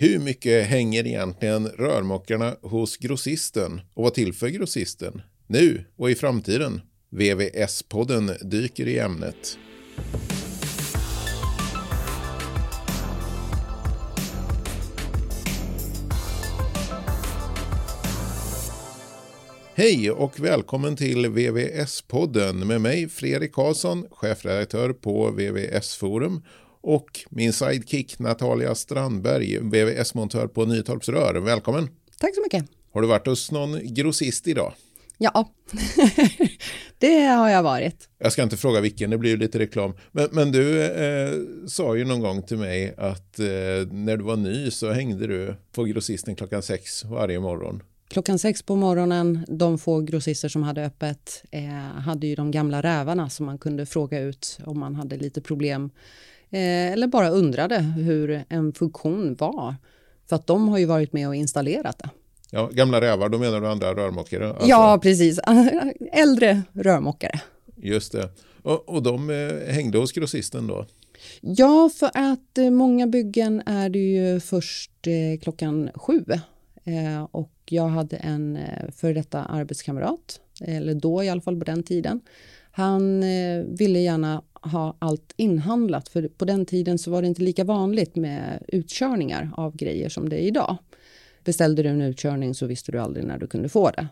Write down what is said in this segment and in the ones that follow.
Hur mycket hänger egentligen rörmokarna hos grossisten och vad tillför grossisten? Nu och i framtiden. VVS-podden dyker i ämnet. Hej och välkommen till VVS-podden med mig Fredrik Karlsson, chefredaktör på VVS Forum och min sidekick Natalia Strandberg, VVS-montör på Nytorps Rör. Välkommen! Tack så mycket! Har du varit hos någon grossist idag? Ja, det har jag varit. Jag ska inte fråga vilken, det blir ju lite reklam. Men, men du eh, sa ju någon gång till mig att eh, när du var ny så hängde du på grossisten klockan sex varje morgon. Klockan sex på morgonen, de få grossister som hade öppet eh, hade ju de gamla rävarna som man kunde fråga ut om man hade lite problem eller bara undrade hur en funktion var. För att de har ju varit med och installerat det. Ja, gamla rävar, då menar du andra rörmokare? Alltså. Ja, precis. Äldre rörmokare. Just det. Och, och de eh, hängde hos grossisten då? Ja, för att eh, många byggen är det ju först eh, klockan sju. Eh, och jag hade en eh, före detta arbetskamrat, eller då i alla fall på den tiden. Han eh, ville gärna ha allt inhandlat, för på den tiden så var det inte lika vanligt med utkörningar av grejer som det är idag. Beställde du en utkörning så visste du aldrig när du kunde få det.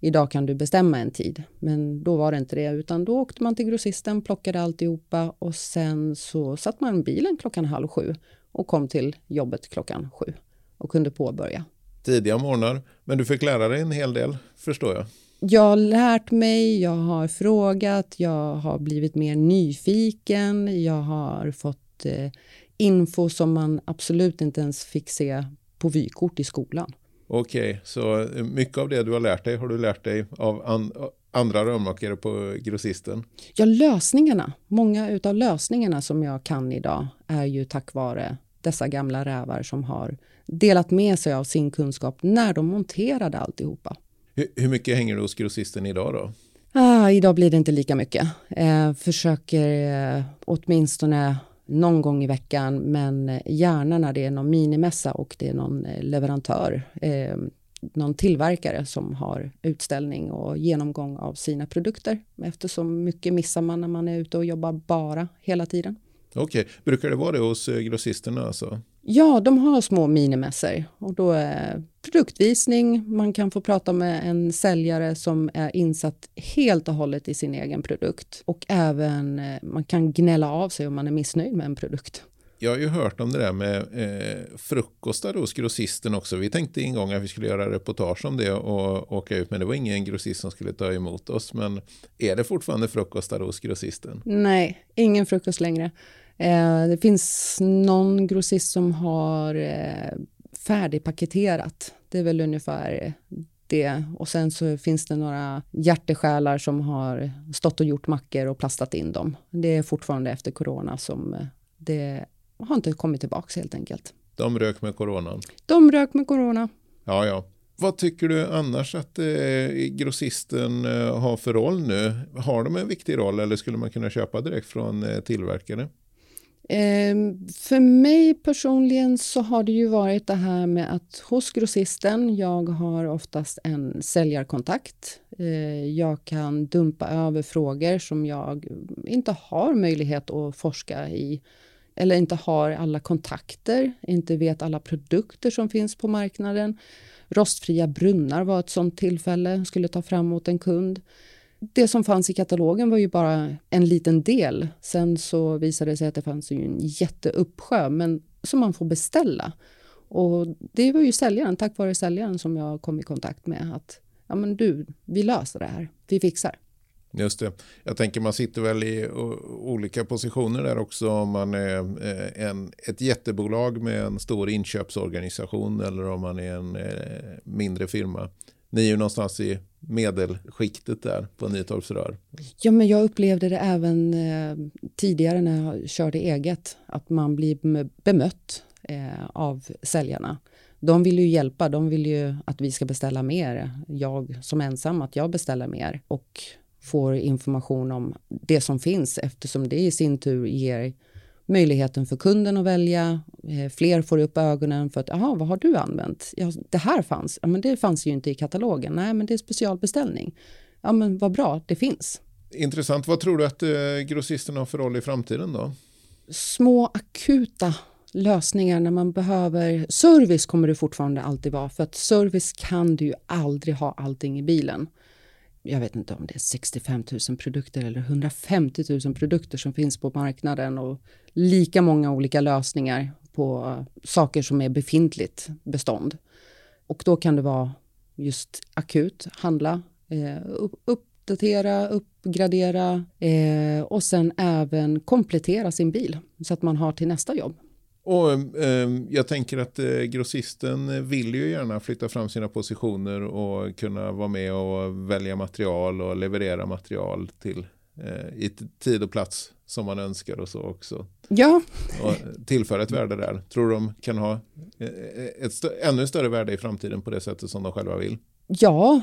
Idag kan du bestämma en tid, men då var det inte det, utan då åkte man till grossisten, plockade alltihopa och sen så satt man i bilen klockan halv sju och kom till jobbet klockan sju och kunde påbörja. Tidiga morgnar, men du fick lära dig en hel del, förstår jag. Jag har lärt mig, jag har frågat, jag har blivit mer nyfiken, jag har fått eh, info som man absolut inte ens fick se på vykort i skolan. Okej, okay, så mycket av det du har lärt dig har du lärt dig av an andra rörmokare på grossisten? Ja, lösningarna. Många av lösningarna som jag kan idag är ju tack vare dessa gamla rävar som har delat med sig av sin kunskap när de monterade alltihopa. Hur, hur mycket hänger du hos grossisten idag då? Ah, idag blir det inte lika mycket. Eh, försöker eh, åtminstone någon gång i veckan, men gärna när det är någon minimässa och det är någon eh, leverantör, eh, någon tillverkare som har utställning och genomgång av sina produkter. Eftersom mycket missar man när man är ute och jobbar bara hela tiden. Okej, okay. brukar det vara det hos eh, grossisterna alltså? Ja, de har små minimässor och då är produktvisning, man kan få prata med en säljare som är insatt helt och hållet i sin egen produkt och även eh, man kan gnälla av sig om man är missnöjd med en produkt. Jag har ju hört om det där med eh, frukostar hos grossisten också. Vi tänkte en gång att vi skulle göra reportage om det och åka ut, men det var ingen grossist som skulle ta emot oss. Men är det fortfarande frukostar hos grossisten? Nej, ingen frukost längre. Eh, det finns någon grossist som har eh, färdigpaketerat. Det är väl ungefär det. Och sen så finns det några hjärtesjälar som har stått och gjort mackor och plastat in dem. Det är fortfarande efter corona som eh, det har inte kommit tillbaka helt enkelt. De rök med coronan? De rök med corona. Ja, ja. Vad tycker du annars att eh, grossisten eh, har för roll nu? Har de en viktig roll eller skulle man kunna köpa direkt från tillverkare? Ehm, för mig personligen så har det ju varit det här med att hos grossisten, jag har oftast en säljarkontakt. Ehm, jag kan dumpa över frågor som jag inte har möjlighet att forska i eller inte har alla kontakter, inte vet alla produkter som finns på marknaden. Rostfria brunnar var ett sånt tillfälle, skulle ta fram mot en kund. Det som fanns i katalogen var ju bara en liten del. Sen så visade det sig att det fanns ju en jätteuppsjö men som man får beställa. Och det var ju säljaren, tack vare säljaren som jag kom i kontakt med att ja men du, vi löser det här, vi fixar. Just det. Jag tänker man sitter väl i olika positioner där också om man är eh, en, ett jättebolag med en stor inköpsorganisation eller om man är en eh, mindre firma. Ni är ju någonstans i medelskiktet där på Nytorps rör. Ja, men jag upplevde det även eh, tidigare när jag körde eget, att man blir bemött eh, av säljarna. De vill ju hjälpa, de vill ju att vi ska beställa mer. Jag som ensam, att jag beställer mer och får information om det som finns eftersom det i sin tur ger möjligheten för kunden att välja. Eh, fler får upp ögonen för att, jaha, vad har du använt? Ja, det här fanns. Ja, men det fanns ju inte i katalogen. Nej, men det är specialbeställning. Ja, men vad bra, det finns. Intressant. Vad tror du att eh, grossisterna har för roll i framtiden då? Små akuta lösningar när man behöver... Service kommer det fortfarande alltid vara, för att service kan du ju aldrig ha allting i bilen. Jag vet inte om det är 65 000 produkter eller 150 000 produkter som finns på marknaden och lika många olika lösningar på eh, saker som är befintligt bestånd. Och då kan det vara just akut, handla, eh, uppdatera, uppgradera eh, och sen även komplettera sin bil så att man har till nästa jobb. Och eh, jag tänker att eh, grossisten vill ju gärna flytta fram sina positioner och kunna vara med och välja material och leverera material till eh, i tid och plats som man önskar och så också. Ja. Och tillföra ett värde där. Tror de kan ha eh, ett stö ännu större värde i framtiden på det sättet som de själva vill? Ja,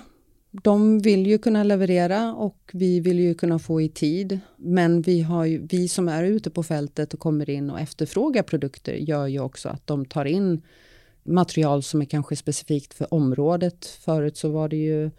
de vill ju kunna leverera och vi vill ju kunna få i tid. Men vi, har ju, vi som är ute på fältet och kommer in och efterfrågar produkter gör ju också att de tar in material som är kanske specifikt för området. Förut så var det ju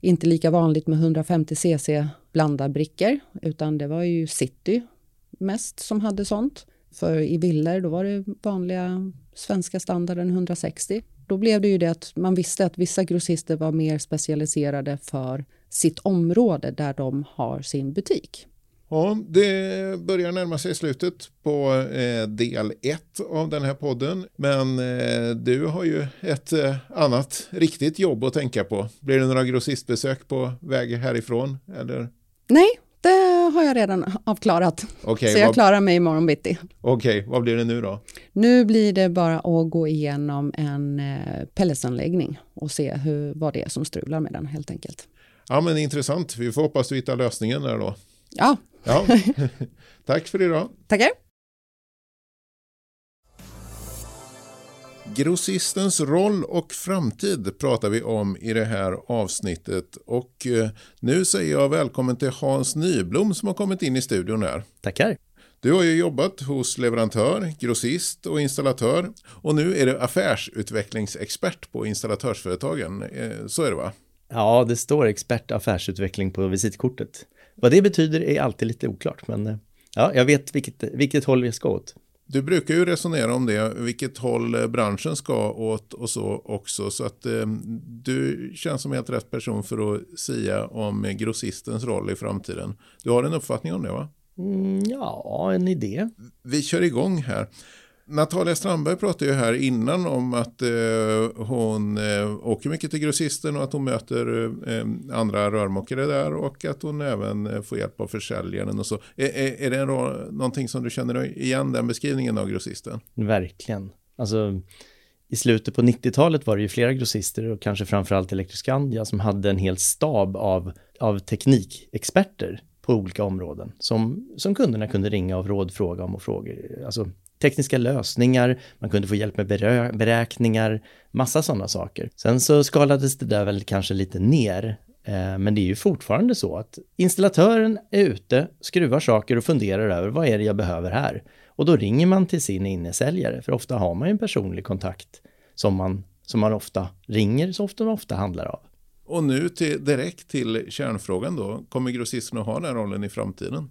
inte lika vanligt med 150 cc blandarbrickor utan det var ju City mest som hade sånt. För i villor då var det vanliga svenska standarden 160 då blev det ju det att man visste att vissa grossister var mer specialiserade för sitt område där de har sin butik. Ja, det börjar närma sig slutet på eh, del ett av den här podden. Men eh, du har ju ett eh, annat riktigt jobb att tänka på. Blir det några grossistbesök på väg härifrån? Eller? Nej, har jag redan avklarat. Okay, så jag vad... klarar mig imorgon bitti. Okej, okay, vad blir det nu då? Nu blir det bara att gå igenom en eh, pelletsanläggning och se hur, vad det är som strular med den helt enkelt. Ja, men intressant. Vi får hoppas du hittar lösningen där då. Ja. ja. Tack för idag. Tackar. Grossistens roll och framtid pratar vi om i det här avsnittet. Och eh, nu säger jag välkommen till Hans Nyblom som har kommit in i studion här. Tackar. Du har ju jobbat hos leverantör, grossist och installatör. Och nu är du affärsutvecklingsexpert på installatörsföretagen. Eh, så är det va? Ja, det står expert affärsutveckling på visitkortet. Vad det betyder är alltid lite oklart, men eh, ja, jag vet vilket, vilket håll vi ska åt. Du brukar ju resonera om det, vilket håll eh, branschen ska åt och så också. Så att eh, du känns som helt rätt person för att säga om grossistens roll i framtiden. Du har en uppfattning om det va? Mm, ja, en idé. Vi kör igång här. Natalia Strandberg pratade ju här innan om att eh, hon eh, åker mycket till grossisten och att hon möter eh, andra rörmokare där och att hon även eh, får hjälp av försäljaren och så. Är, är, är det en, någonting som du känner igen den beskrivningen av grossisten? Verkligen. Alltså i slutet på 90-talet var det ju flera grossister och kanske framförallt Elektroskandia som hade en hel stab av, av teknikexperter på olika områden som, som kunderna kunde ringa och rådfråga om och fråga, alltså tekniska lösningar, man kunde få hjälp med beräkningar, massa sådana saker. Sen så skalades det där väl kanske lite ner, eh, men det är ju fortfarande så att installatören är ute, skruvar saker och funderar över vad är det jag behöver här? Och då ringer man till sin innesäljare, för ofta har man ju en personlig kontakt som man, som man ofta ringer, så ofta man ofta handlar av. Och nu till, direkt till kärnfrågan då, kommer grossisten att ha den rollen i framtiden?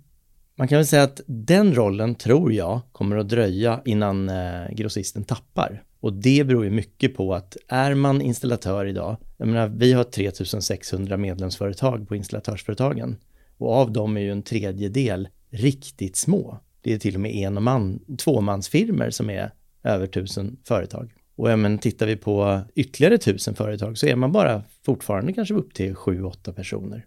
Man kan väl säga att den rollen tror jag kommer att dröja innan eh, grossisten tappar. Och det beror ju mycket på att är man installatör idag, jag menar vi har 3600 medlemsföretag på installatörsföretagen och av dem är ju en tredjedel riktigt små. Det är till och med en och man, tvåmansfirmer som är över tusen företag. Och ja, men tittar vi på ytterligare tusen företag så är man bara fortfarande kanske upp till sju, åtta personer.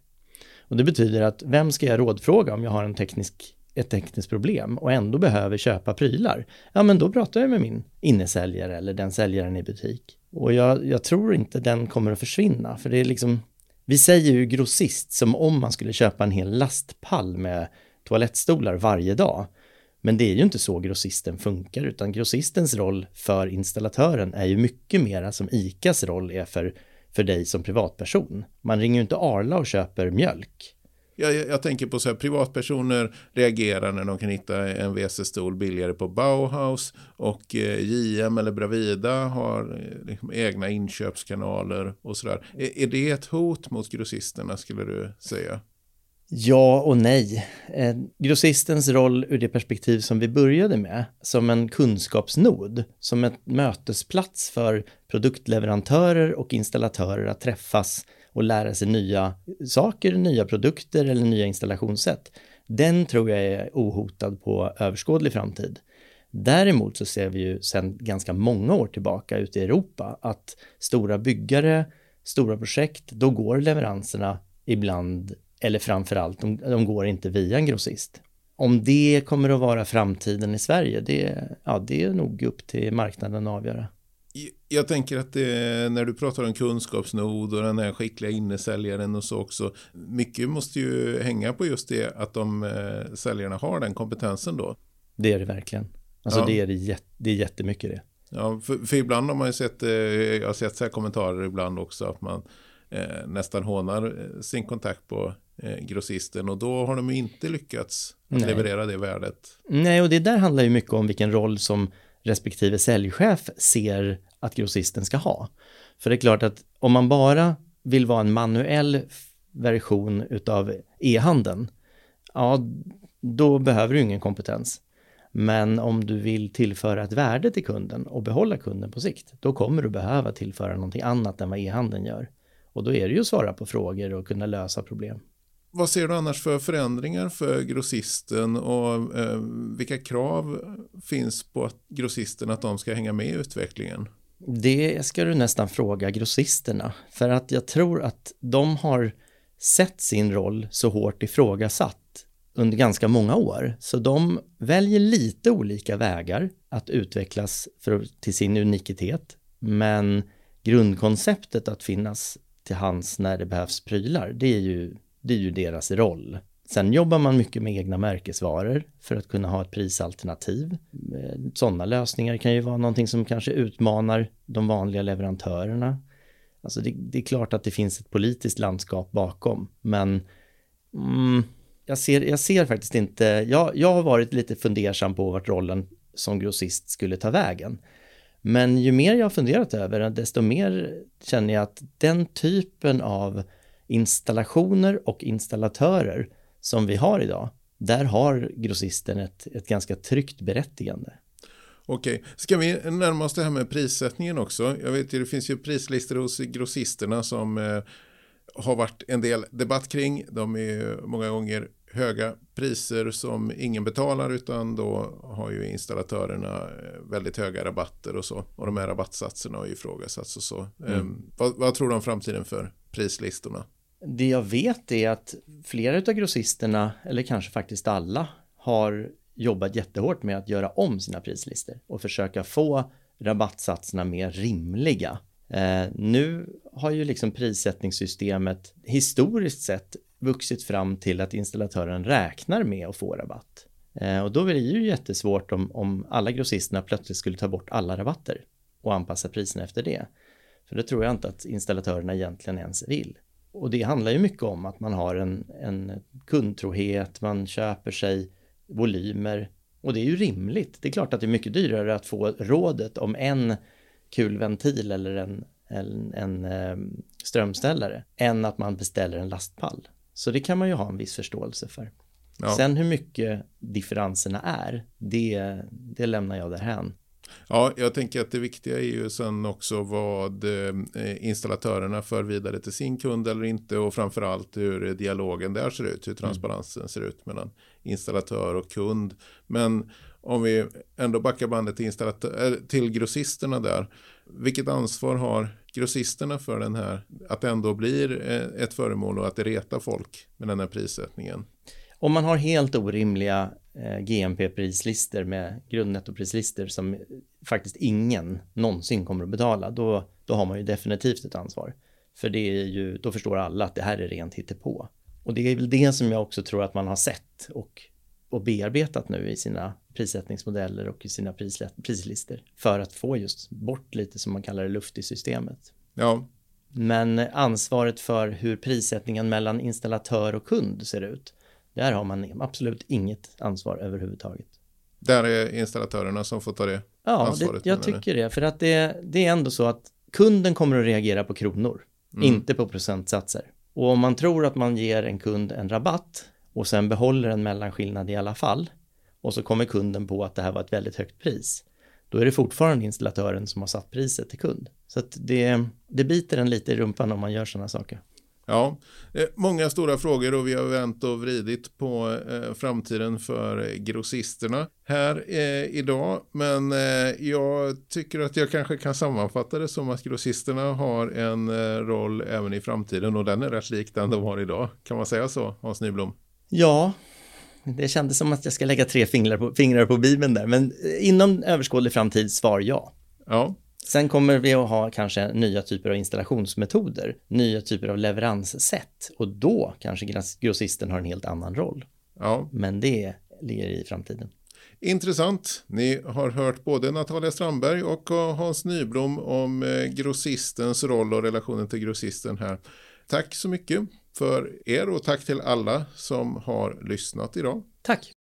Och det betyder att vem ska jag rådfråga om jag har en teknisk, ett tekniskt problem och ändå behöver köpa prylar? Ja, men då pratar jag med min innesäljare eller den säljaren i butik. Och jag, jag tror inte den kommer att försvinna, för det är liksom, vi säger ju grossist som om man skulle köpa en hel lastpall med toalettstolar varje dag. Men det är ju inte så grossisten funkar, utan grossistens roll för installatören är ju mycket mera som ICAs roll är för för dig som privatperson. Man ringer ju inte Arla och köper mjölk. Jag, jag, tänker på så här, privatpersoner reagerar när de kan hitta en WC-stol billigare på Bauhaus och eh, JM eller Bravida har eh, liksom, egna inköpskanaler och sådär. Är, är det ett hot mot grossisterna skulle du säga? Ja och nej. Eh, grossistens roll ur det perspektiv som vi började med, som en kunskapsnod, som en mötesplats för produktleverantörer och installatörer att träffas och lära sig nya saker, nya produkter eller nya installationssätt. Den tror jag är ohotad på överskådlig framtid. Däremot så ser vi ju sedan ganska många år tillbaka ute i Europa att stora byggare, stora projekt, då går leveranserna ibland eller framförallt, de, de går inte via en grossist. Om det kommer att vara framtiden i Sverige, det, ja, det är nog upp till marknaden att avgöra. Jag tänker att det, när du pratar om kunskapsnod och den här skickliga innesäljaren och så också. Mycket måste ju hänga på just det att de eh, säljarna har den kompetensen då. Det är det verkligen. Alltså ja. det, är det, det är jättemycket det. Ja, för, för ibland har man ju sett, eh, jag har sett så här kommentarer ibland också att man eh, nästan hånar eh, sin kontakt på eh, grossisten och då har de inte lyckats att leverera det värdet. Nej, och det där handlar ju mycket om vilken roll som respektive säljchef ser att grossisten ska ha. För det är klart att om man bara vill vara en manuell version utav e-handeln, ja, då behöver du ingen kompetens. Men om du vill tillföra ett värde till kunden och behålla kunden på sikt, då kommer du behöva tillföra någonting annat än vad e-handeln gör. Och då är det ju att svara på frågor och kunna lösa problem. Vad ser du annars för förändringar för grossisten och eh, vilka krav finns på att grossisten att de ska hänga med i utvecklingen? Det ska du nästan fråga grossisterna för att jag tror att de har sett sin roll så hårt ifrågasatt under ganska många år. Så de väljer lite olika vägar att utvecklas för, till sin unikitet. Men grundkonceptet att finnas till hands när det behövs prylar, det är ju, det är ju deras roll. Sen jobbar man mycket med egna märkesvaror för att kunna ha ett prisalternativ. Eh, sådana lösningar kan ju vara någonting som kanske utmanar de vanliga leverantörerna. Alltså det, det är klart att det finns ett politiskt landskap bakom, men mm, jag, ser, jag ser faktiskt inte, jag, jag har varit lite fundersam på vart rollen som grossist skulle ta vägen. Men ju mer jag har funderat över det, desto mer känner jag att den typen av installationer och installatörer som vi har idag, där har grossisten ett, ett ganska tryggt berättigande. Okej, ska vi närma oss det här med prissättningen också? Jag vet ju, det finns ju prislistor hos grossisterna som eh, har varit en del debatt kring. De är många gånger höga priser som ingen betalar utan då har ju installatörerna eh, väldigt höga rabatter och så. Och de här rabattsatserna har ju ifrågasatts och så. Mm. Um, vad, vad, tror du om framtiden för prislistorna? Det jag vet är att flera av grossisterna, eller kanske faktiskt alla, har jobbat jättehårt med att göra om sina prislistor och försöka få rabattsatserna mer rimliga. Eh, nu har ju liksom prissättningssystemet historiskt sett vuxit fram till att installatören räknar med att få rabatt. Eh, och då blir det ju jättesvårt om, om alla grossisterna plötsligt skulle ta bort alla rabatter och anpassa priserna efter det. För det tror jag inte att installatörerna egentligen ens vill. Och det handlar ju mycket om att man har en, en kundtrohet, man köper sig volymer och det är ju rimligt. Det är klart att det är mycket dyrare att få rådet om en kulventil eller en, en, en ehm, strömställare än att man beställer en lastpall. Så det kan man ju ha en viss förståelse för. Ja. Sen hur mycket differenserna är, det, det lämnar jag därhän. Ja, jag tänker att det viktiga är ju sen också vad eh, installatörerna för vidare till sin kund eller inte och framförallt hur dialogen där ser ut, hur mm. transparensen mm. ser ut mellan installatör och kund. Men om vi ändå backar bandet till, till grossisterna där, vilket ansvar har grossisterna för den här, att det ändå blir eh, ett föremål och att det retar folk med den här prissättningen? Om man har helt orimliga eh, GMP-prislistor med grundnettoprislistor som faktiskt ingen någonsin kommer att betala, då, då har man ju definitivt ett ansvar. För det är ju, då förstår alla att det här är rent hittepå. Och det är väl det som jag också tror att man har sett och, och bearbetat nu i sina prissättningsmodeller och i sina prislistor för att få just bort lite som man kallar det luft i systemet. Ja, Men ansvaret för hur prissättningen mellan installatör och kund ser ut, där har man absolut inget ansvar överhuvudtaget. Där är installatörerna som får ta det Ja, ansvaret? det, jag tycker det. För att det, det är ändå så att kunden kommer att reagera på kronor, mm. inte på procentsatser. Och om man tror att man ger en kund en rabatt och sen behåller en mellanskillnad i alla fall och så kommer kunden på att det här var ett väldigt högt pris, då är det fortfarande installatören som har satt priset till kund. Så att det, det biter en lite i rumpan om man gör sådana saker. Ja, många stora frågor och vi har vänt och vridit på eh, framtiden för grossisterna här eh, idag. Men eh, jag tycker att jag kanske kan sammanfatta det som att grossisterna har en roll även i framtiden och den är rätt lik den de har idag. Kan man säga så, Hans Nyblom? Ja, det kändes som att jag ska lägga tre fingrar på, fingrar på Bibeln där, men inom överskådlig framtid svar ja. Ja, Sen kommer vi att ha kanske nya typer av installationsmetoder, nya typer av leveranssätt och då kanske grossisten har en helt annan roll. Ja. Men det ligger i framtiden. Intressant. Ni har hört både Natalia Strandberg och Hans Nyblom om eh, grossistens roll och relationen till grossisten här. Tack så mycket för er och tack till alla som har lyssnat idag. Tack.